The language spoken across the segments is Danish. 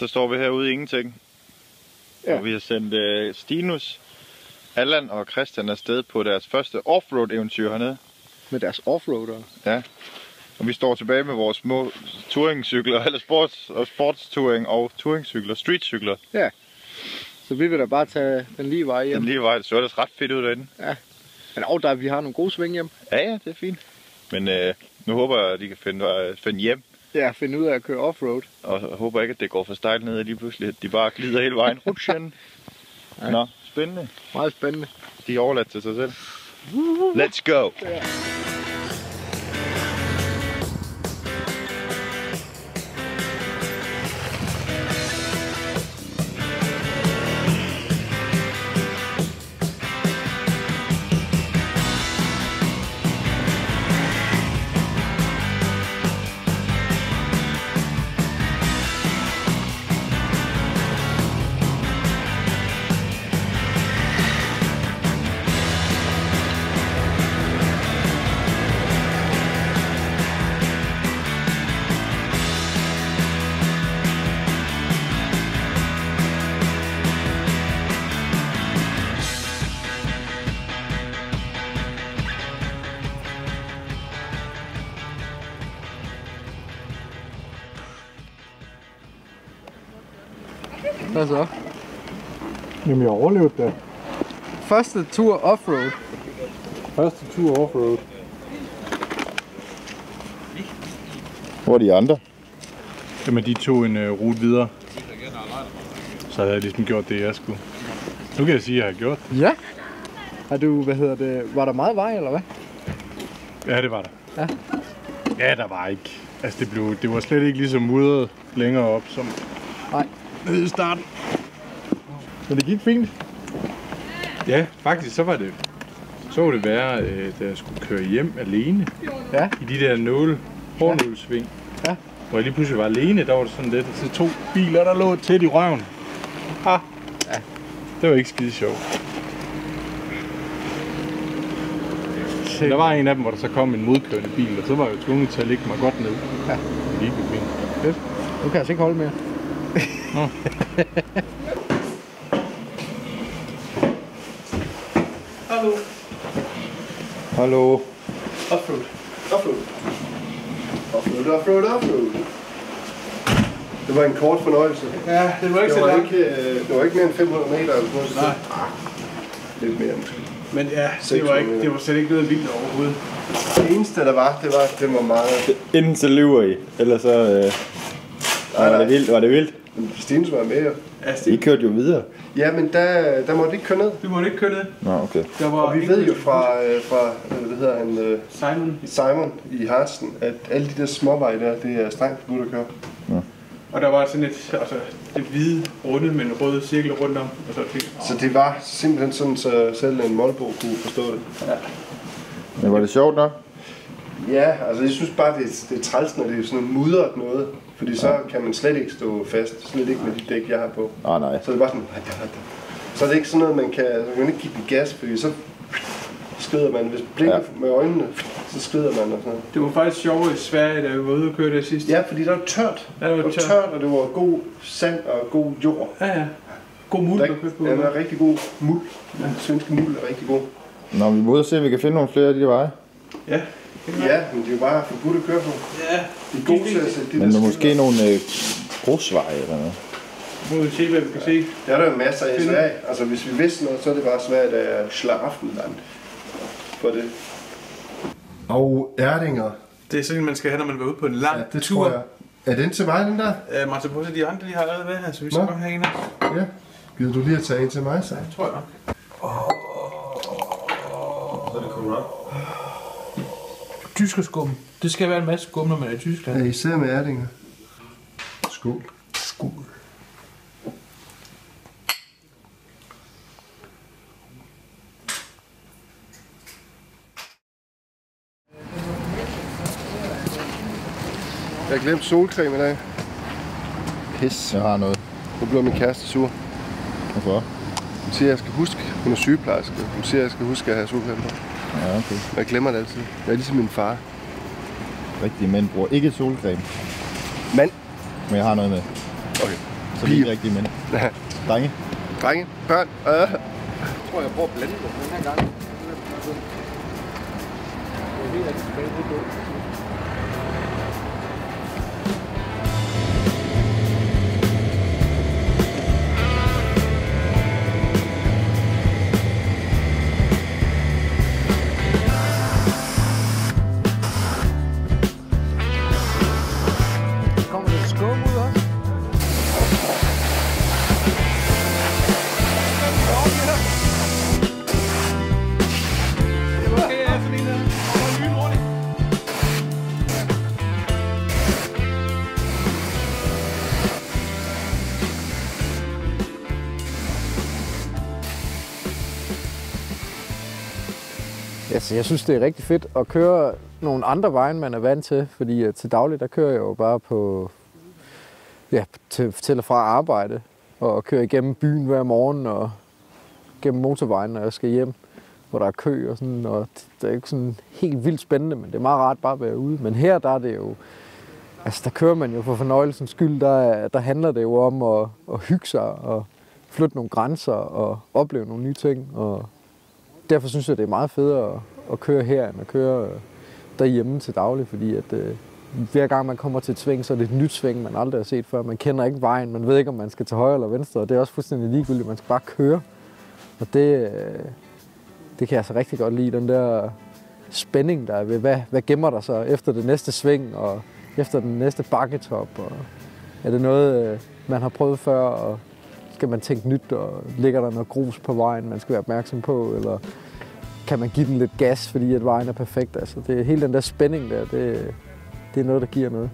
der står vi herude i ingenting. Ja. Og vi har sendt uh, Stinus, Allan og Christian afsted på deres første offroad eventyr hernede. Med deres offroader. Ja. Og vi står tilbage med vores små touringcykler, eller sports, og sportstouring og touringcykler, streetcykler. Så vi vil da bare tage den lige vej hjem. Den lige vej, det så ellers ret fedt ud derinde. Men og der, vi har nogle gode sving hjem. Ja, ja, det er fint. Men øh, nu håber jeg, at de kan finde, øh, finde hjem. Ja, finde ud af at køre offroad. Og jeg håber ikke, at det går for stejlt ned lige pludselig. At de bare glider hele vejen. Rutschen. Ja. Nå, spændende. Meget spændende. De er overladt til sig selv. Let's go! Hvad så? Jamen, jeg overlevede det. Første tur offroad. Første tur offroad. Hvor er de andre? Jamen, de tog en uh, rute videre. Så havde jeg ligesom gjort det, jeg skulle. Nu kan jeg sige, at jeg har gjort det. Ja. Har du, hvad hedder det, var der meget vej, eller hvad? Ja, det var der. Ja. Ja, der var ikke. Altså, det, blev, det var slet ikke lige så mudret længere op, som Nej. Nede i starten. Men det gik fint. Ja, faktisk så var det så var det værre, øh, da jeg skulle køre hjem alene Ja. i de der nåle, hårnålsving. Ja. Hvor jeg lige pludselig var alene, der var det sådan lidt, så to biler, der lå tæt i røven. Ha. Ja. Det var ikke skide sjovt. Der var en af dem, hvor der så kom en modkørende bil, og så var jeg jo tvunget til at lægge mig godt ned. Ja. Det gik jo fint. Nu kan jeg altså ikke holde mere. Hallo. Hallo. Offroad. Offroad. Offroad, offroad, offroad. Det var en kort fornøjelse. Ja, det var ikke Det så var langt. ikke, øh, det var ikke mere end 500 meter eller sådan noget. Nej. Lidt mere måske. Men ja, det 600 var, ikke, det var slet ikke noget vildt overhovedet. Det eneste, der var, det var, at det var meget... Enten så lyver I, eller så øh, var, nej. det vildt, var det vildt. Stines var med, jo. Altså, I kørte jo videre. Ja, men der, der måtte ikke køre ned. vi måtte ikke køre ned. Nå, okay. Der var Og vi ved jo fra, øh, fra øh, hvad hedder han, øh, Simon. Simon i Harsten, at alle de der småveje der, det er strengt forbudt at køre. Og der var sådan et, altså, det hvide runde med en rød cirkel rundt om. Og så fik, Så det var simpelthen sådan, så selv en målbog kunne forstå det. Men var det sjovt nok? Ja, altså jeg synes bare, det er, det er træls, når det er sådan noget mudret noget. Fordi så kan man slet ikke stå fast. Slet ikke med de dæk, jeg har på. Ah, nej. Så er det bare sådan... Så er det ikke sådan noget, man kan... Så kan man ikke give den gas, fordi så skrider man. Hvis blinker Ja. ja. med øjnene, så skrider man og sådan noget. Det var faktisk sjovt i Sverige, da vi var ude og køre det sidst. Ja, fordi der var tørt. Ja, det var Det var tørt. tørt, og det var god sand og god jord. Ja, ja. God muld Der, at køre på. ja, der er rigtig god muld. Den svenske muld er rigtig god. Nå, vi må ud og se, om vi kan finde nogle flere af de veje. Ja. Ja, men det er jo bare forbudt at køre på. Ja. De er gode til at sætte de Men der der måske nogle øh, grusveje eller noget. Nu må vi se, hvad vi kan se. Det er der jo masser af i Sverige. Altså hvis vi vidste noget, så er det bare Sverige, der er Schlafenland for det. Og Erdinger. Det er sådan, man skal have, når man vil ud på en lang Ja, det tur. tror jeg. Er den til mig, den der? Uh, Martin Bosse, de andre, de har allerede været her, så vi skal Nå. godt have en her. Ja. Gider du lige at tage en til mig, så? Tror jeg nok. Så er det corrupt. Tyskerskum. Det skal være en masse skum, når man er i Tyskland. Ja, især med Erdinger. Skål. Skål. Jeg har glemt solcreme i dag. Pis. Jeg har noget. Nu bliver min kæreste sur. Hvorfor? Hun siger, at jeg skal huske. Hun er sygeplejerske. Hun siger, at jeg skal huske at have solcreme på. Ja, okay. Jeg glemmer det altid. Jeg er ligesom min far. Rigtige mænd bruger ikke solcreme, Mand. men jeg har noget med. Okay. Så vi er rigtige mænd. Drenge. Drenge, børn, øh. Jeg tror, jeg prøver at blande det den her gang. Det er helt tilbage på Altså, jeg synes, det er rigtig fedt at køre nogle andre veje, end man er vant til. Fordi øh, til daglig, der kører jeg jo bare på, ja, til, til og fra arbejde. Og kører igennem byen hver morgen og gennem motorvejen, når jeg skal hjem. Hvor der er kø og sådan. Og det er ikke sådan helt vildt spændende, men det er meget rart bare at være ude. Men her, der er det jo... Altså, der kører man jo for fornøjelsens skyld. Der, der handler det jo om at, at hygge sig og flytte nogle grænser og opleve nogle nye ting. Og derfor synes jeg, det er meget federe at, at køre her, end at køre øh, derhjemme til daglig, fordi at øh, hver gang man kommer til et sving, så er det et nyt sving, man aldrig har set før. Man kender ikke vejen, man ved ikke, om man skal til højre eller venstre, og det er også fuldstændig ligegyldigt, man skal bare køre. Og det, øh, det kan jeg så rigtig godt lide, den der spænding, der er ved, hvad, hvad gemmer der sig efter det næste sving, og efter den næste bakketop, og er det noget, øh, man har prøvet før, og skal man tænke nyt, og ligger der noget grus på vejen, man skal være opmærksom på, eller kan man give den lidt gas, fordi at vejen er perfekt. Altså, det er hele den der spænding der, det, det er noget, der giver noget.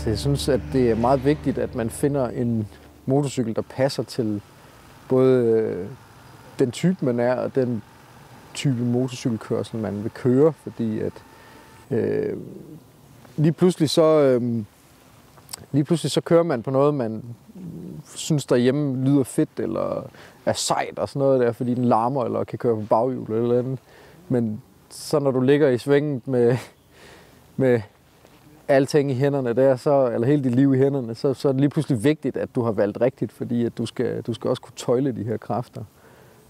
Altså, jeg synes, at det er meget vigtigt, at man finder en motorcykel, der passer til både øh, den type, man er, og den type motorcykelkørsel, man vil køre, fordi at øh, lige pludselig så øh, lige pludselig så kører man på noget, man synes derhjemme lyder fedt, eller er sejt og sådan noget der, fordi den larmer, eller kan køre på baghjul eller, eller andet. Men så når du ligger i svinget med, med alting i hænderne der, så, eller hele dit liv i hænderne, så, så er det lige pludselig vigtigt, at du har valgt rigtigt, fordi at du, skal, du skal også kunne tøjle de her kræfter.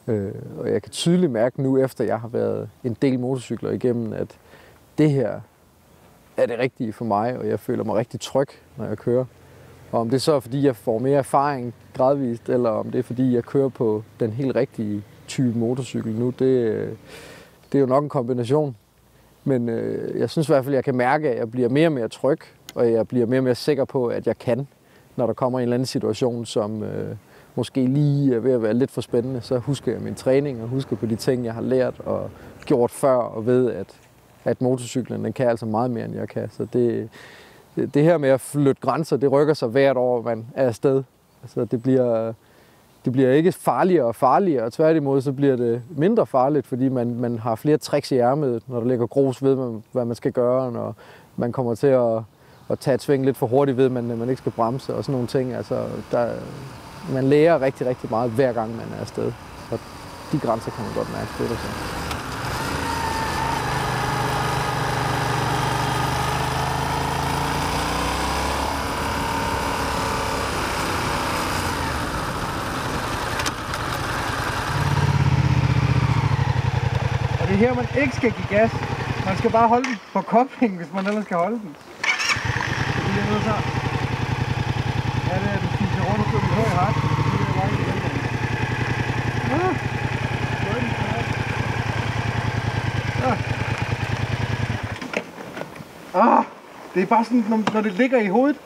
Øh, og jeg kan tydeligt mærke nu, efter jeg har været en del motorcykler igennem, at det her er det rigtige for mig, og jeg føler mig rigtig tryg, når jeg kører. Og om det så er, fordi jeg får mere erfaring gradvist, eller om det er, fordi jeg kører på den helt rigtige type motorcykel nu, det, det er jo nok en kombination. Men øh, jeg synes i hvert fald, at jeg kan mærke, at jeg bliver mere og mere tryg, og jeg bliver mere og mere sikker på, at jeg kan, når der kommer en eller anden situation, som øh, måske lige er ved at være lidt for spændende. Så husker jeg min træning, og husker på de ting, jeg har lært og gjort før, og ved, at, at motorcyklen den kan altså meget mere, end jeg kan. Så det, det her med at flytte grænser, det rykker sig hvert år, man er afsted. Altså, det bliver, det bliver ikke farligere og farligere, og tværtimod så bliver det mindre farligt, fordi man, man har flere tricks i ærmet, når der ligger grus ved, man, hvad man skal gøre, når man kommer til at, at tage et sving lidt for hurtigt ved, man, man ikke skal bremse og sådan nogle ting. Altså, der, man lærer rigtig, rigtig meget hver gang, man er afsted. Så de grænser kan man godt mærke flytter sig. Det er her, man ikke skal give gas. Man skal bare holde den på koblingen, hvis man ellers skal holde den. Så det er noget så. Ja, det er den fiser rundt og kører med høj ret. Det er bare ikke. Ah. Ah. Ah. Det er bare sådan, når, når det ligger i hovedet,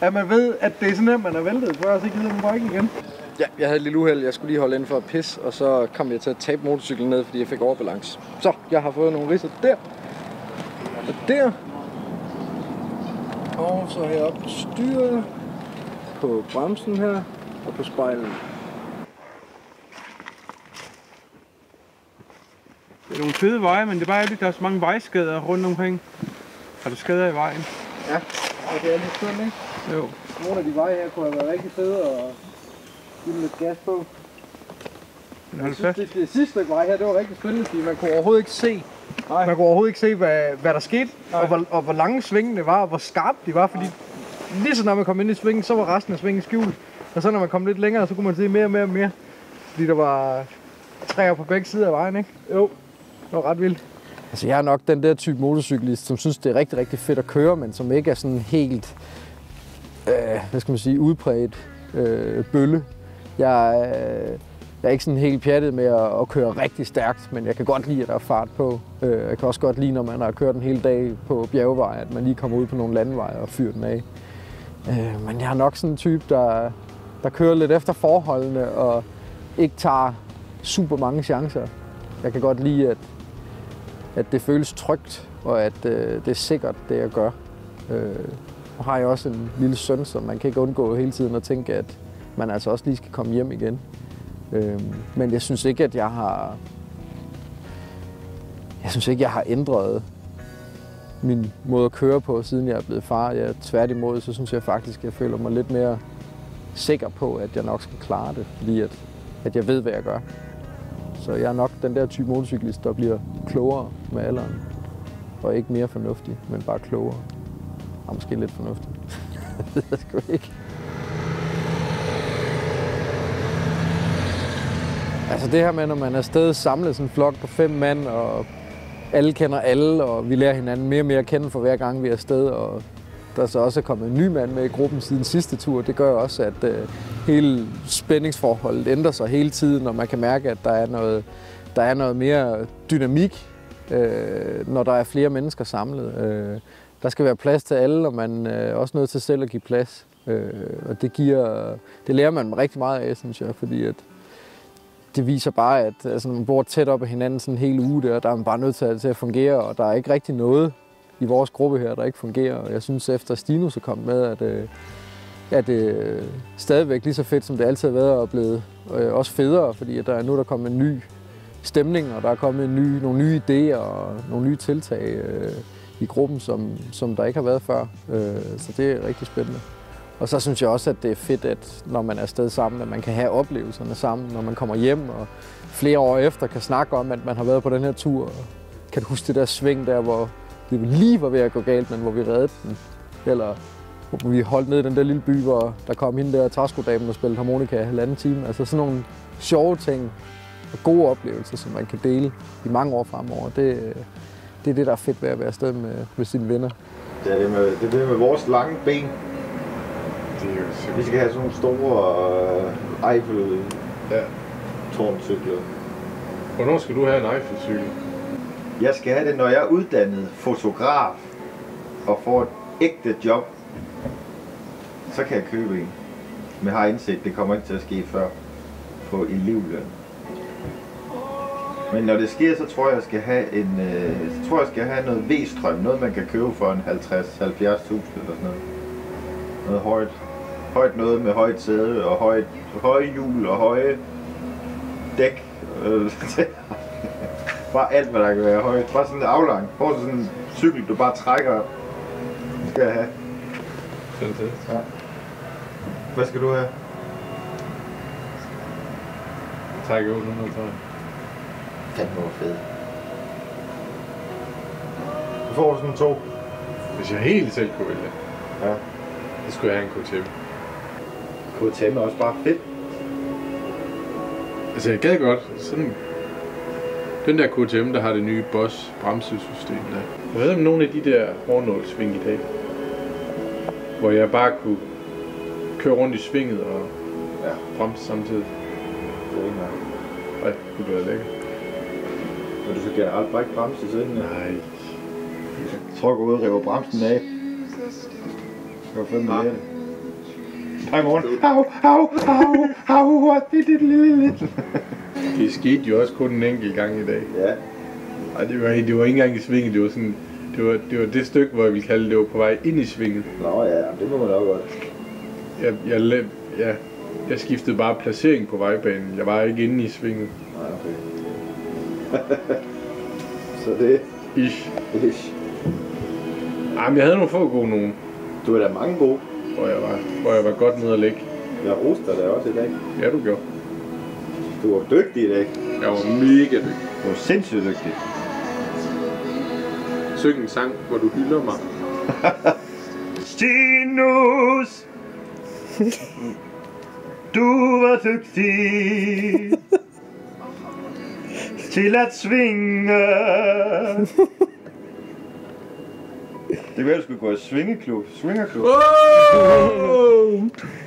at man ved, at det er sådan her, man er væltet, for så gider man bare ikke igen. Ja, jeg havde et lille uheld. Jeg skulle lige holde ind for at pisse, og så kom jeg til at tabe motorcyklen ned, fordi jeg fik overbalance. Så, jeg har fået nogle ridser der. Og der. Og så heroppe på styret. På bremsen her. Og på spejlen. Det er nogle fede veje, men det er bare ærgerligt, der er så mange vejskader rundt omkring. Har du skader i vejen? Ja, og det er lidt synd, ikke? Jo. Nogle af de veje her kunne have været rigtig fede og give dem lidt gas på. Jeg synes, det, det sidste stykke vej her, det var rigtig spændende, fordi man kunne overhovedet ikke se, Nej. man kunne overhovedet ikke se, hvad, hvad der skete, Nej. og hvor, og hvor lange svingene var, og hvor skarpt de var, fordi lige så når man kom ind i svingen, så var resten af svingen skjult. Og så når man kom lidt længere, så kunne man se mere og mere og mere. Fordi der var træer på begge sider af vejen, ikke? Jo. Det var ret vildt. Altså jeg er nok den der type motorcyklist, som synes, det er rigtig, rigtig fedt at køre, men som ikke er sådan helt, øh, hvad skal man sige, udbredt øh, bølle. Jeg, øh, jeg er ikke sådan helt pjattet med at, at køre rigtig stærkt, men jeg kan godt lide, at der er fart på. Øh, jeg kan også godt lide, når man har kørt en hel dag på bjergvej, at man lige kommer ud på nogle landeveje og fyrer den af. Øh, men jeg er nok sådan en type, der, der kører lidt efter forholdene og ikke tager super mange chancer. Jeg kan godt lide, at, at det føles trygt, og at øh, det er sikkert, det jeg gør. Øh, og har jeg også en lille søn, så man kan ikke undgå hele tiden at tænke, at man altså også lige skal komme hjem igen. Øh, men jeg synes ikke, at jeg har... Jeg synes ikke, jeg har ændret min måde at køre på, siden jeg er blevet far. Jeg, tværtimod, så synes jeg faktisk, at jeg føler mig lidt mere sikker på, at jeg nok skal klare det, fordi at, at jeg ved, hvad jeg gør. Så jeg er nok den der type motorcyklist, der bliver klogere med alderen. Og ikke mere fornuftig, men bare klogere. Og måske lidt fornuftig. det ved jeg sgu ikke. Altså det her med, når man er afsted samlet sådan en flok på fem mand, og alle kender alle, og vi lærer hinanden mere og mere at kende for hver gang vi er afsted, og der er så også kommet en ny mand med i gruppen siden sidste tur. Det gør også, at øh, hele spændingsforholdet ændrer sig hele tiden, og man kan mærke, at der er noget, der er noget mere dynamik, øh, når der er flere mennesker samlet. Øh, der skal være plads til alle, og man er også nødt til selv at give plads. Øh, og det, giver, det lærer man rigtig meget af, synes jeg, fordi at det viser bare, at altså, man bor tæt op af hinanden sådan en hel uge der, der er man bare nødt til at, til at fungere, og der er ikke rigtig noget i vores gruppe her, der ikke fungerer. Og jeg synes, efter Stinus er kommet med, at, øh, at det øh, stadigvæk lige så fedt, som det altid har været, og blevet øh, også federe, fordi at der er nu der er kommet en ny stemning, og der er kommet en ny, nogle nye idéer og nogle nye tiltag øh, i gruppen, som, som der ikke har været før. Øh, så det er rigtig spændende. Og så synes jeg også, at det er fedt, at når man er afsted sammen, at man kan have oplevelserne sammen, når man kommer hjem og flere år efter kan snakke om, at man har været på den her tur. Og kan du huske det der sving der, hvor det lige var ved at gå galt, men hvor vi reddede den? Eller hvor vi holdt ned i den der lille by, hvor der kom hende der træskodamen og spillede harmonika i halvanden time. Altså sådan nogle sjove ting og gode oplevelser, som man kan dele i mange år fremover. Det, det er det, der er fedt ved at være afsted med, med sine venner. Det er det med, det er det med vores lange ben. Er jo Vi skal have sådan nogle store uh, Eiffel Ja. tårncykler. Hvornår skal du have en Eiffel-cykel? Jeg skal have det, når jeg er uddannet fotograf og får et ægte job. Så kan jeg købe en. Men jeg har indsigt, det kommer ikke til at ske før på elevløn. Men når det sker, så tror jeg, jeg skal have en, øh, så tror jeg, jeg skal have noget V-strøm. Noget, man kan købe for en 50-70.000 eller sådan noget. Noget højt. Højt noget med højt sæde og højt, høje hjul og høje dæk. Øh, bare alt, hvad der kan være højt. Bare sådan en aflang. Prøv sådan en cykel, du bare trækker. Det skal jeg have. Fantastisk. Hvad skal du have? Tak 800, tror jeg. Fandme hvor fed. Du får sådan to. Hvis jeg helt selv kunne vælge, Ja. så skulle jeg have en KTM. KTM er også bare fedt. Altså, jeg gad godt sådan... Den der KTM, der har det nye Boss bremsesystem der. Jeg ved om nogle af de der hårnålsving i dag, hvor jeg bare kunne køre rundt i svinget og Ja. bremse samtidig. Det er ikke nok. Ej, det kunne være lækkert. Men du skal generelt bare ikke bremse siden. Nej. Tryk ud og river bremsen af. Det var fandme Ah. Det. Hej morgen. Au, au, au, au, det er lille lidt. Det skete jo også kun en enkelt gang i dag. Ja, Ej, det var, det var ikke engang i svinget, det var sådan... Det var, det var det stykke, hvor jeg ville kalde det, det var på vej ind i svinget. nå ja, det må man nok godt. Jeg, jeg, la- ja, jeg skiftede bare placering på vejbanen. Jeg var ikke inde i svinget. Nej, okay. Så det Ish. ish. Ej, men jeg havde nogle få gode nogen, Du er da mange gode. Hvor jeg var, hvor jeg var godt nede at lægge. Jeg roste dig også i dag. Ja, du gjorde. Du var dygtig i dag. Jeg var mega dygtig. Du var sindssygt dygtig. Syng en sang, hvor du hylder mig. Stinus! Du var dygtig til at svinge. Det kunne ellers skulle gå i svingeklub. Svingerklub. Oh!